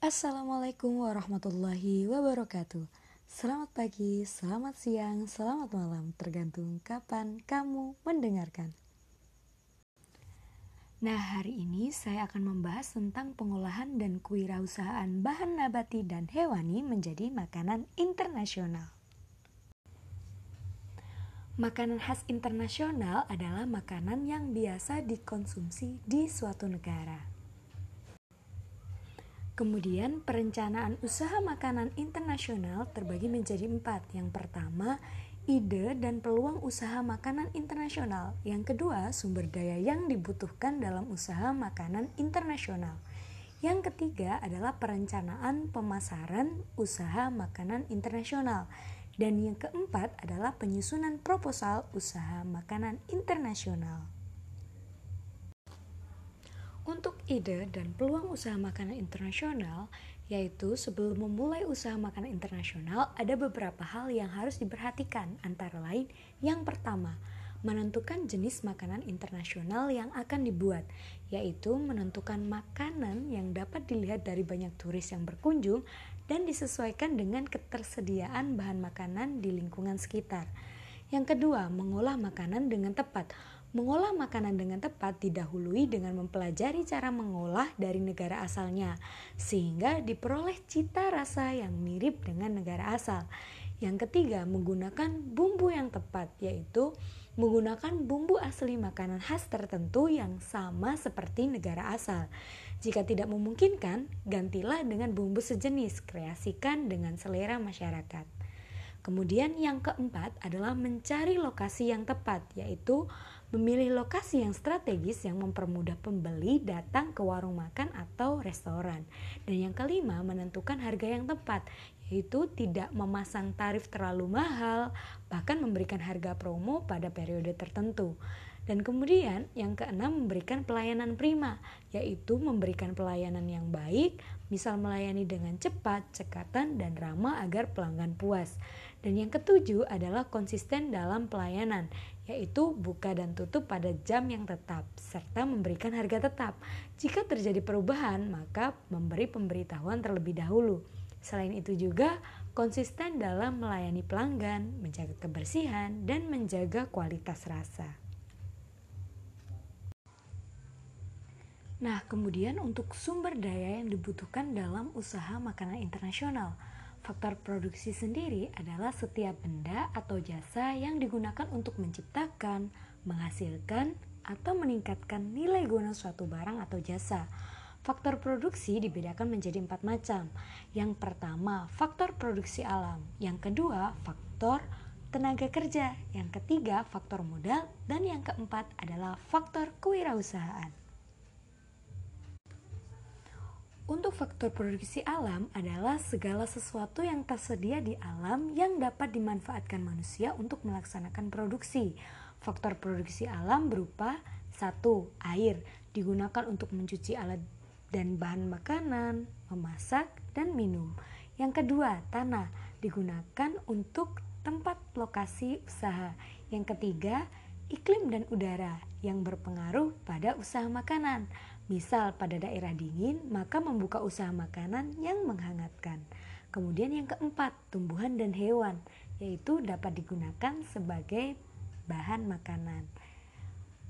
Assalamualaikum warahmatullahi wabarakatuh. Selamat pagi, selamat siang, selamat malam, tergantung kapan kamu mendengarkan. Nah, hari ini saya akan membahas tentang pengolahan dan kewirausahaan bahan nabati dan hewani menjadi makanan internasional. Makanan khas internasional adalah makanan yang biasa dikonsumsi di suatu negara. Kemudian perencanaan usaha makanan internasional terbagi menjadi empat. Yang pertama, ide dan peluang usaha makanan internasional. Yang kedua, sumber daya yang dibutuhkan dalam usaha makanan internasional. Yang ketiga adalah perencanaan pemasaran usaha makanan internasional. Dan yang keempat adalah penyusunan proposal usaha makanan internasional. Untuk ide dan peluang usaha makanan internasional, yaitu sebelum memulai usaha makanan internasional, ada beberapa hal yang harus diperhatikan, antara lain yang pertama, menentukan jenis makanan internasional yang akan dibuat, yaitu menentukan makanan yang dapat dilihat dari banyak turis yang berkunjung dan disesuaikan dengan ketersediaan bahan makanan di lingkungan sekitar. Yang kedua, mengolah makanan dengan tepat Mengolah makanan dengan tepat didahului dengan mempelajari cara mengolah dari negara asalnya, sehingga diperoleh cita rasa yang mirip dengan negara asal. Yang ketiga, menggunakan bumbu yang tepat, yaitu menggunakan bumbu asli makanan khas tertentu yang sama seperti negara asal. Jika tidak memungkinkan, gantilah dengan bumbu sejenis, kreasikan dengan selera masyarakat. Kemudian yang keempat adalah mencari lokasi yang tepat, yaitu memilih lokasi yang strategis yang mempermudah pembeli datang ke warung makan atau restoran. Dan yang kelima, menentukan harga yang tepat, yaitu tidak memasang tarif terlalu mahal, bahkan memberikan harga promo pada periode tertentu. Dan kemudian yang keenam memberikan pelayanan prima, yaitu memberikan pelayanan yang baik, misal melayani dengan cepat, cekatan, dan ramah agar pelanggan puas. Dan yang ketujuh adalah konsisten dalam pelayanan, yaitu buka dan tutup pada jam yang tetap, serta memberikan harga tetap. Jika terjadi perubahan, maka memberi pemberitahuan terlebih dahulu. Selain itu juga konsisten dalam melayani pelanggan, menjaga kebersihan, dan menjaga kualitas rasa. Nah, kemudian untuk sumber daya yang dibutuhkan dalam usaha makanan internasional. Faktor produksi sendiri adalah setiap benda atau jasa yang digunakan untuk menciptakan, menghasilkan, atau meningkatkan nilai guna suatu barang atau jasa. Faktor produksi dibedakan menjadi empat macam. Yang pertama, faktor produksi alam. Yang kedua, faktor tenaga kerja. Yang ketiga, faktor modal. Dan yang keempat adalah faktor kewirausahaan. Untuk faktor produksi alam adalah segala sesuatu yang tersedia di alam yang dapat dimanfaatkan manusia untuk melaksanakan produksi. Faktor produksi alam berupa satu Air digunakan untuk mencuci alat dan bahan makanan, memasak, dan minum. Yang kedua, tanah digunakan untuk tempat lokasi usaha. Yang ketiga, iklim dan udara yang berpengaruh pada usaha makanan. Misal pada daerah dingin, maka membuka usaha makanan yang menghangatkan. Kemudian yang keempat, tumbuhan dan hewan, yaitu dapat digunakan sebagai bahan makanan.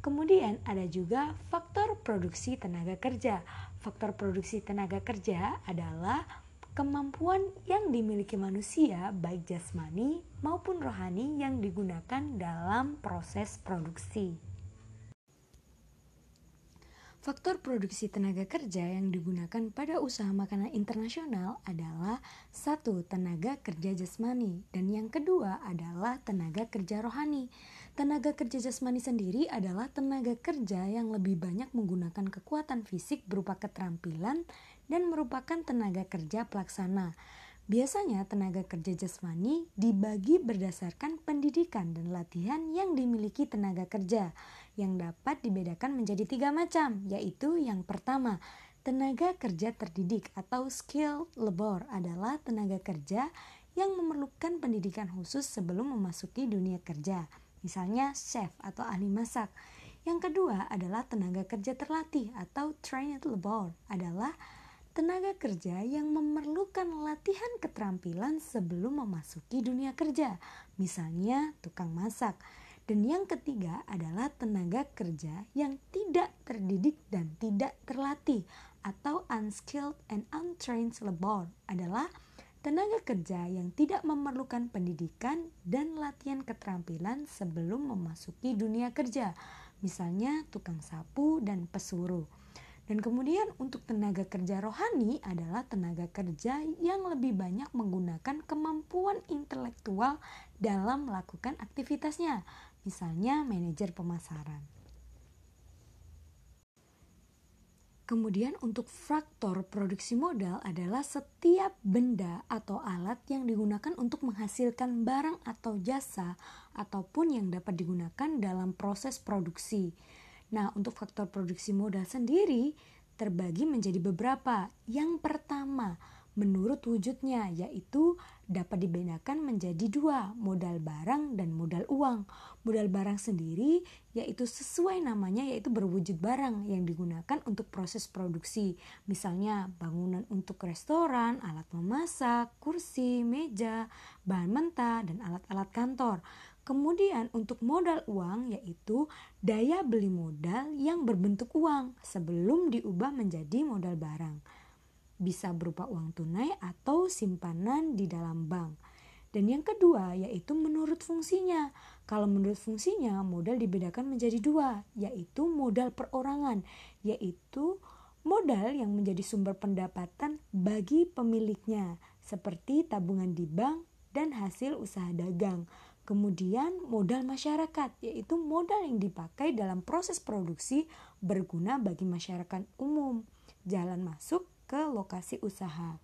Kemudian ada juga faktor produksi tenaga kerja. Faktor produksi tenaga kerja adalah kemampuan yang dimiliki manusia baik jasmani maupun rohani yang digunakan dalam proses produksi. Faktor produksi tenaga kerja yang digunakan pada usaha makanan internasional adalah satu tenaga kerja jasmani dan yang kedua adalah tenaga kerja rohani. Tenaga kerja jasmani sendiri adalah tenaga kerja yang lebih banyak menggunakan kekuatan fisik berupa keterampilan dan merupakan tenaga kerja pelaksana. Biasanya tenaga kerja jasmani dibagi berdasarkan pendidikan dan latihan yang dimiliki tenaga kerja yang dapat dibedakan menjadi tiga macam, yaitu yang pertama, tenaga kerja terdidik atau skill labor adalah tenaga kerja yang memerlukan pendidikan khusus sebelum memasuki dunia kerja, misalnya chef atau ahli masak. Yang kedua adalah tenaga kerja terlatih atau trained labor adalah tenaga kerja yang memerlukan latihan keterampilan sebelum memasuki dunia kerja, misalnya tukang masak. Dan yang ketiga adalah tenaga kerja yang tidak terdidik dan tidak terlatih atau unskilled and untrained labor adalah tenaga kerja yang tidak memerlukan pendidikan dan latihan keterampilan sebelum memasuki dunia kerja, misalnya tukang sapu dan pesuruh. Dan kemudian untuk tenaga kerja rohani adalah tenaga kerja yang lebih banyak menggunakan kemampuan intelektual dalam melakukan aktivitasnya, misalnya manajer pemasaran. Kemudian untuk faktor produksi modal adalah setiap benda atau alat yang digunakan untuk menghasilkan barang atau jasa ataupun yang dapat digunakan dalam proses produksi. Nah, untuk faktor produksi modal sendiri terbagi menjadi beberapa. Yang pertama, menurut wujudnya, yaitu dapat dibedakan menjadi dua, modal barang dan modal uang. Modal barang sendiri yaitu sesuai namanya yaitu berwujud barang yang digunakan untuk proses produksi. Misalnya bangunan untuk restoran, alat memasak, kursi, meja, bahan mentah, dan alat-alat kantor. Kemudian untuk modal uang yaitu daya beli modal yang berbentuk uang sebelum diubah menjadi modal barang. Bisa berupa uang tunai atau simpanan di dalam bank. Dan yang kedua yaitu menurut fungsinya. Kalau menurut fungsinya modal dibedakan menjadi dua yaitu modal perorangan yaitu modal yang menjadi sumber pendapatan bagi pemiliknya seperti tabungan di bank dan hasil usaha dagang. Kemudian modal masyarakat yaitu modal yang dipakai dalam proses produksi berguna bagi masyarakat umum, jalan masuk ke lokasi usaha.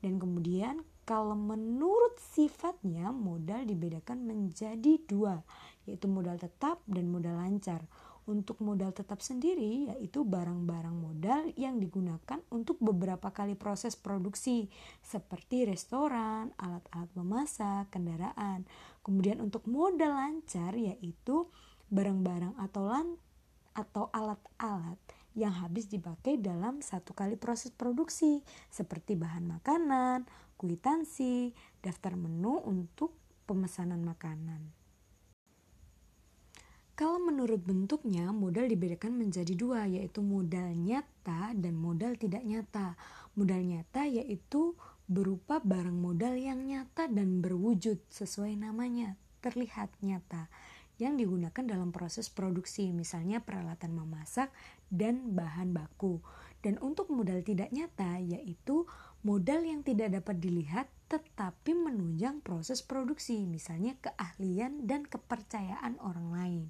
Dan kemudian kalau menurut sifatnya modal dibedakan menjadi dua, yaitu modal tetap dan modal lancar. Untuk modal tetap sendiri yaitu barang-barang modal yang digunakan untuk beberapa kali proses produksi seperti restoran, alat-alat memasak, kendaraan. Kemudian untuk modal lancar yaitu barang-barang atau lan atau alat-alat yang habis dipakai dalam satu kali proses produksi seperti bahan makanan, kuitansi, daftar menu untuk pemesanan makanan. Kalau menurut bentuknya, modal dibedakan menjadi dua, yaitu modal nyata dan modal tidak nyata. Modal nyata yaitu berupa barang modal yang nyata dan berwujud sesuai namanya, terlihat nyata, yang digunakan dalam proses produksi, misalnya peralatan memasak dan bahan baku. Dan untuk modal tidak nyata, yaitu modal yang tidak dapat dilihat tetapi menunjang proses produksi, misalnya keahlian dan kepercayaan orang lain.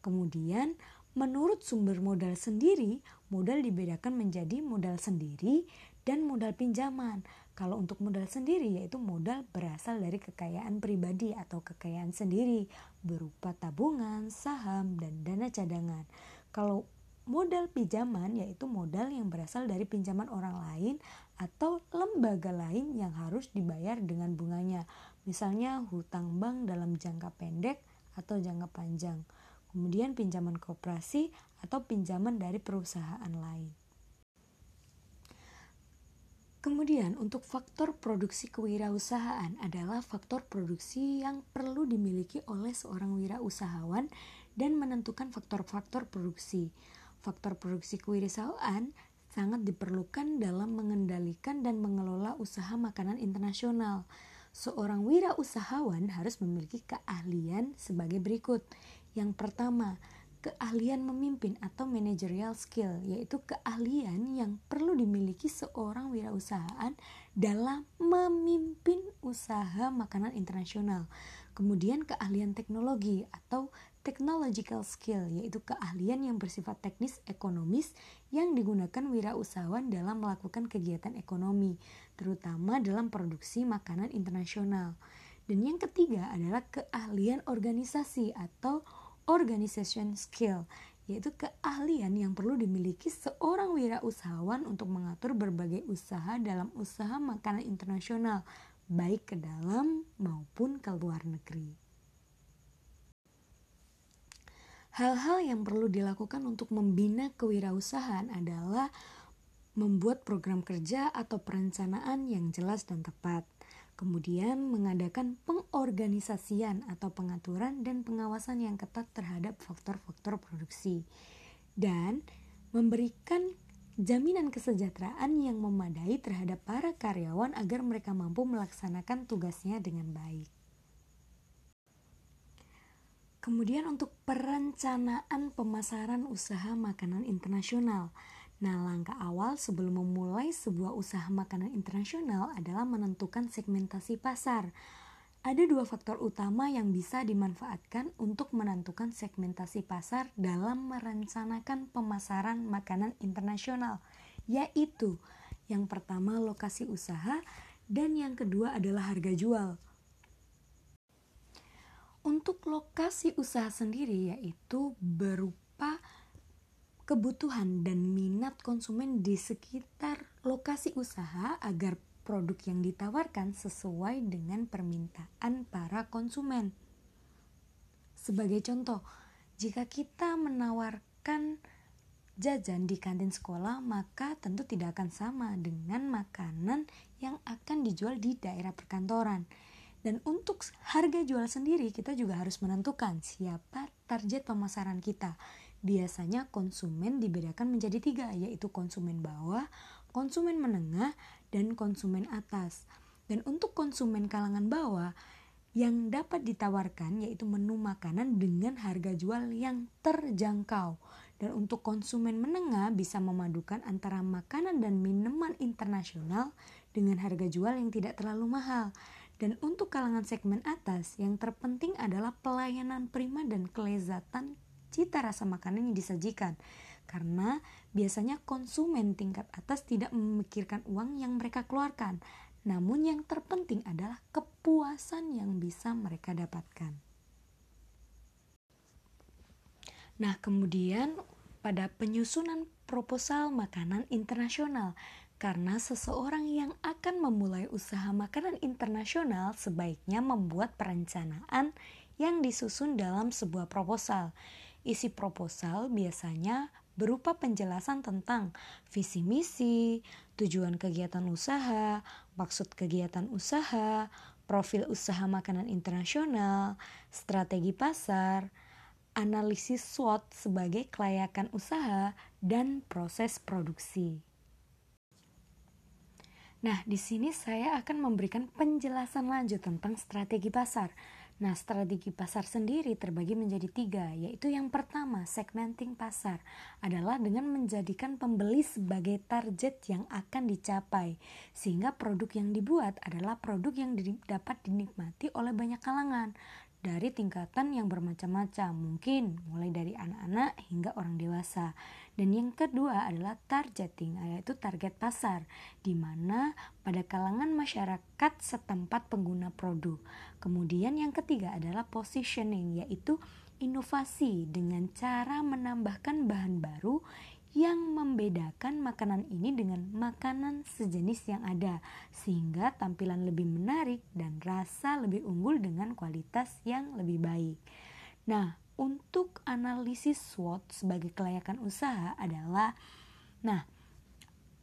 Kemudian, menurut sumber modal sendiri, modal dibedakan menjadi modal sendiri dan modal pinjaman. Kalau untuk modal sendiri yaitu modal berasal dari kekayaan pribadi atau kekayaan sendiri berupa tabungan, saham, dan dana cadangan. Kalau modal pinjaman yaitu modal yang berasal dari pinjaman orang lain atau lembaga lain yang harus dibayar dengan bunganya. Misalnya hutang bank dalam jangka pendek atau jangka panjang kemudian pinjaman koperasi atau pinjaman dari perusahaan lain. Kemudian untuk faktor produksi kewirausahaan adalah faktor produksi yang perlu dimiliki oleh seorang wirausahawan dan menentukan faktor-faktor produksi. Faktor produksi kewirausahaan sangat diperlukan dalam mengendalikan dan mengelola usaha makanan internasional. Seorang wirausahawan harus memiliki keahlian sebagai berikut. Yang pertama, keahlian memimpin atau managerial skill, yaitu keahlian yang perlu dimiliki seorang wirausahaan dalam memimpin usaha makanan internasional. Kemudian keahlian teknologi atau technological skill, yaitu keahlian yang bersifat teknis ekonomis yang digunakan wirausahawan dalam melakukan kegiatan ekonomi, terutama dalam produksi makanan internasional. Dan yang ketiga adalah keahlian organisasi atau organization skill, yaitu keahlian yang perlu dimiliki seorang wirausahawan untuk mengatur berbagai usaha dalam usaha makanan internasional, baik ke dalam maupun ke luar negeri. Hal-hal yang perlu dilakukan untuk membina kewirausahaan adalah membuat program kerja atau perencanaan yang jelas dan tepat. Kemudian mengadakan pengorganisasian atau pengaturan dan pengawasan yang ketat terhadap faktor-faktor produksi. Dan memberikan jaminan kesejahteraan yang memadai terhadap para karyawan agar mereka mampu melaksanakan tugasnya dengan baik. Kemudian untuk perencanaan pemasaran usaha makanan internasional. Nah, langkah awal sebelum memulai sebuah usaha makanan internasional adalah menentukan segmentasi pasar. Ada dua faktor utama yang bisa dimanfaatkan untuk menentukan segmentasi pasar dalam merencanakan pemasaran makanan internasional, yaitu yang pertama lokasi usaha dan yang kedua adalah harga jual. Untuk lokasi usaha sendiri yaitu berupa kebutuhan dan minat konsumen di sekitar lokasi usaha agar produk yang ditawarkan sesuai dengan permintaan para konsumen. Sebagai contoh, jika kita menawarkan jajan di kantin sekolah, maka tentu tidak akan sama dengan makanan yang akan dijual di daerah perkantoran. Dan untuk harga jual sendiri kita juga harus menentukan siapa target pemasaran kita. Biasanya konsumen dibedakan menjadi tiga, yaitu konsumen bawah, konsumen menengah, dan konsumen atas. Dan untuk konsumen kalangan bawah, yang dapat ditawarkan yaitu menu makanan dengan harga jual yang terjangkau. Dan untuk konsumen menengah bisa memadukan antara makanan dan minuman internasional dengan harga jual yang tidak terlalu mahal. Dan untuk kalangan segmen atas, yang terpenting adalah pelayanan prima dan kelezatan cita rasa makanan yang disajikan. Karena biasanya konsumen tingkat atas tidak memikirkan uang yang mereka keluarkan. Namun yang terpenting adalah kepuasan yang bisa mereka dapatkan. Nah, kemudian pada penyusunan proposal makanan internasional karena seseorang yang akan memulai usaha makanan internasional sebaiknya membuat perencanaan yang disusun dalam sebuah proposal. Isi proposal biasanya berupa penjelasan tentang visi misi, tujuan kegiatan usaha, maksud kegiatan usaha, profil usaha makanan internasional, strategi pasar, analisis SWOT sebagai kelayakan usaha, dan proses produksi. Nah, di sini saya akan memberikan penjelasan lanjut tentang strategi pasar. Nah, strategi pasar sendiri terbagi menjadi tiga, yaitu yang pertama, segmenting pasar adalah dengan menjadikan pembeli sebagai target yang akan dicapai, sehingga produk yang dibuat adalah produk yang dapat dinikmati oleh banyak kalangan dari tingkatan yang bermacam-macam, mungkin mulai dari anak-anak hingga orang dewasa. Dan yang kedua adalah targeting, yaitu target pasar, di mana pada kalangan masyarakat setempat pengguna produk. Kemudian yang ketiga adalah positioning, yaitu inovasi dengan cara menambahkan bahan baru yang membedakan makanan ini dengan makanan sejenis yang ada sehingga tampilan lebih menarik dan rasa lebih unggul dengan kualitas yang lebih baik. Nah, untuk analisis SWOT sebagai kelayakan usaha adalah nah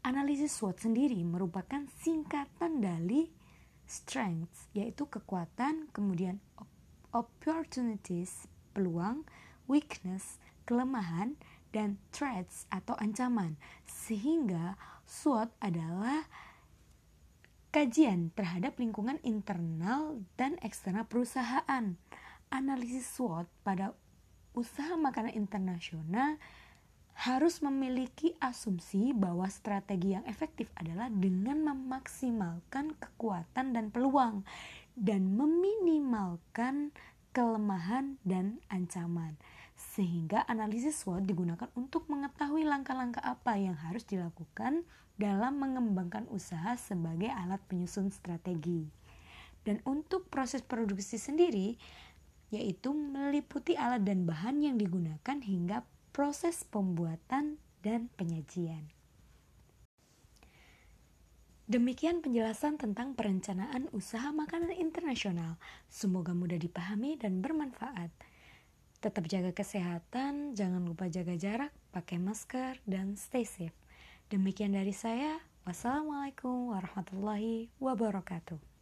analisis SWOT sendiri merupakan singkatan dari strengths yaitu kekuatan kemudian opportunities peluang weakness kelemahan dan threats atau ancaman sehingga SWOT adalah kajian terhadap lingkungan internal dan eksternal perusahaan analisis SWOT pada usaha makanan internasional harus memiliki asumsi bahwa strategi yang efektif adalah dengan memaksimalkan kekuatan dan peluang dan meminimalkan kelemahan dan ancaman. Sehingga analisis SWOT digunakan untuk mengetahui langkah-langkah apa yang harus dilakukan dalam mengembangkan usaha sebagai alat penyusun strategi. Dan untuk proses produksi sendiri, yaitu meliputi alat dan bahan yang digunakan hingga proses pembuatan dan penyajian. Demikian penjelasan tentang perencanaan usaha makanan internasional. Semoga mudah dipahami dan bermanfaat. Tetap jaga kesehatan, jangan lupa jaga jarak, pakai masker, dan stay safe. Demikian dari saya. Wassalamualaikum warahmatullahi wabarakatuh.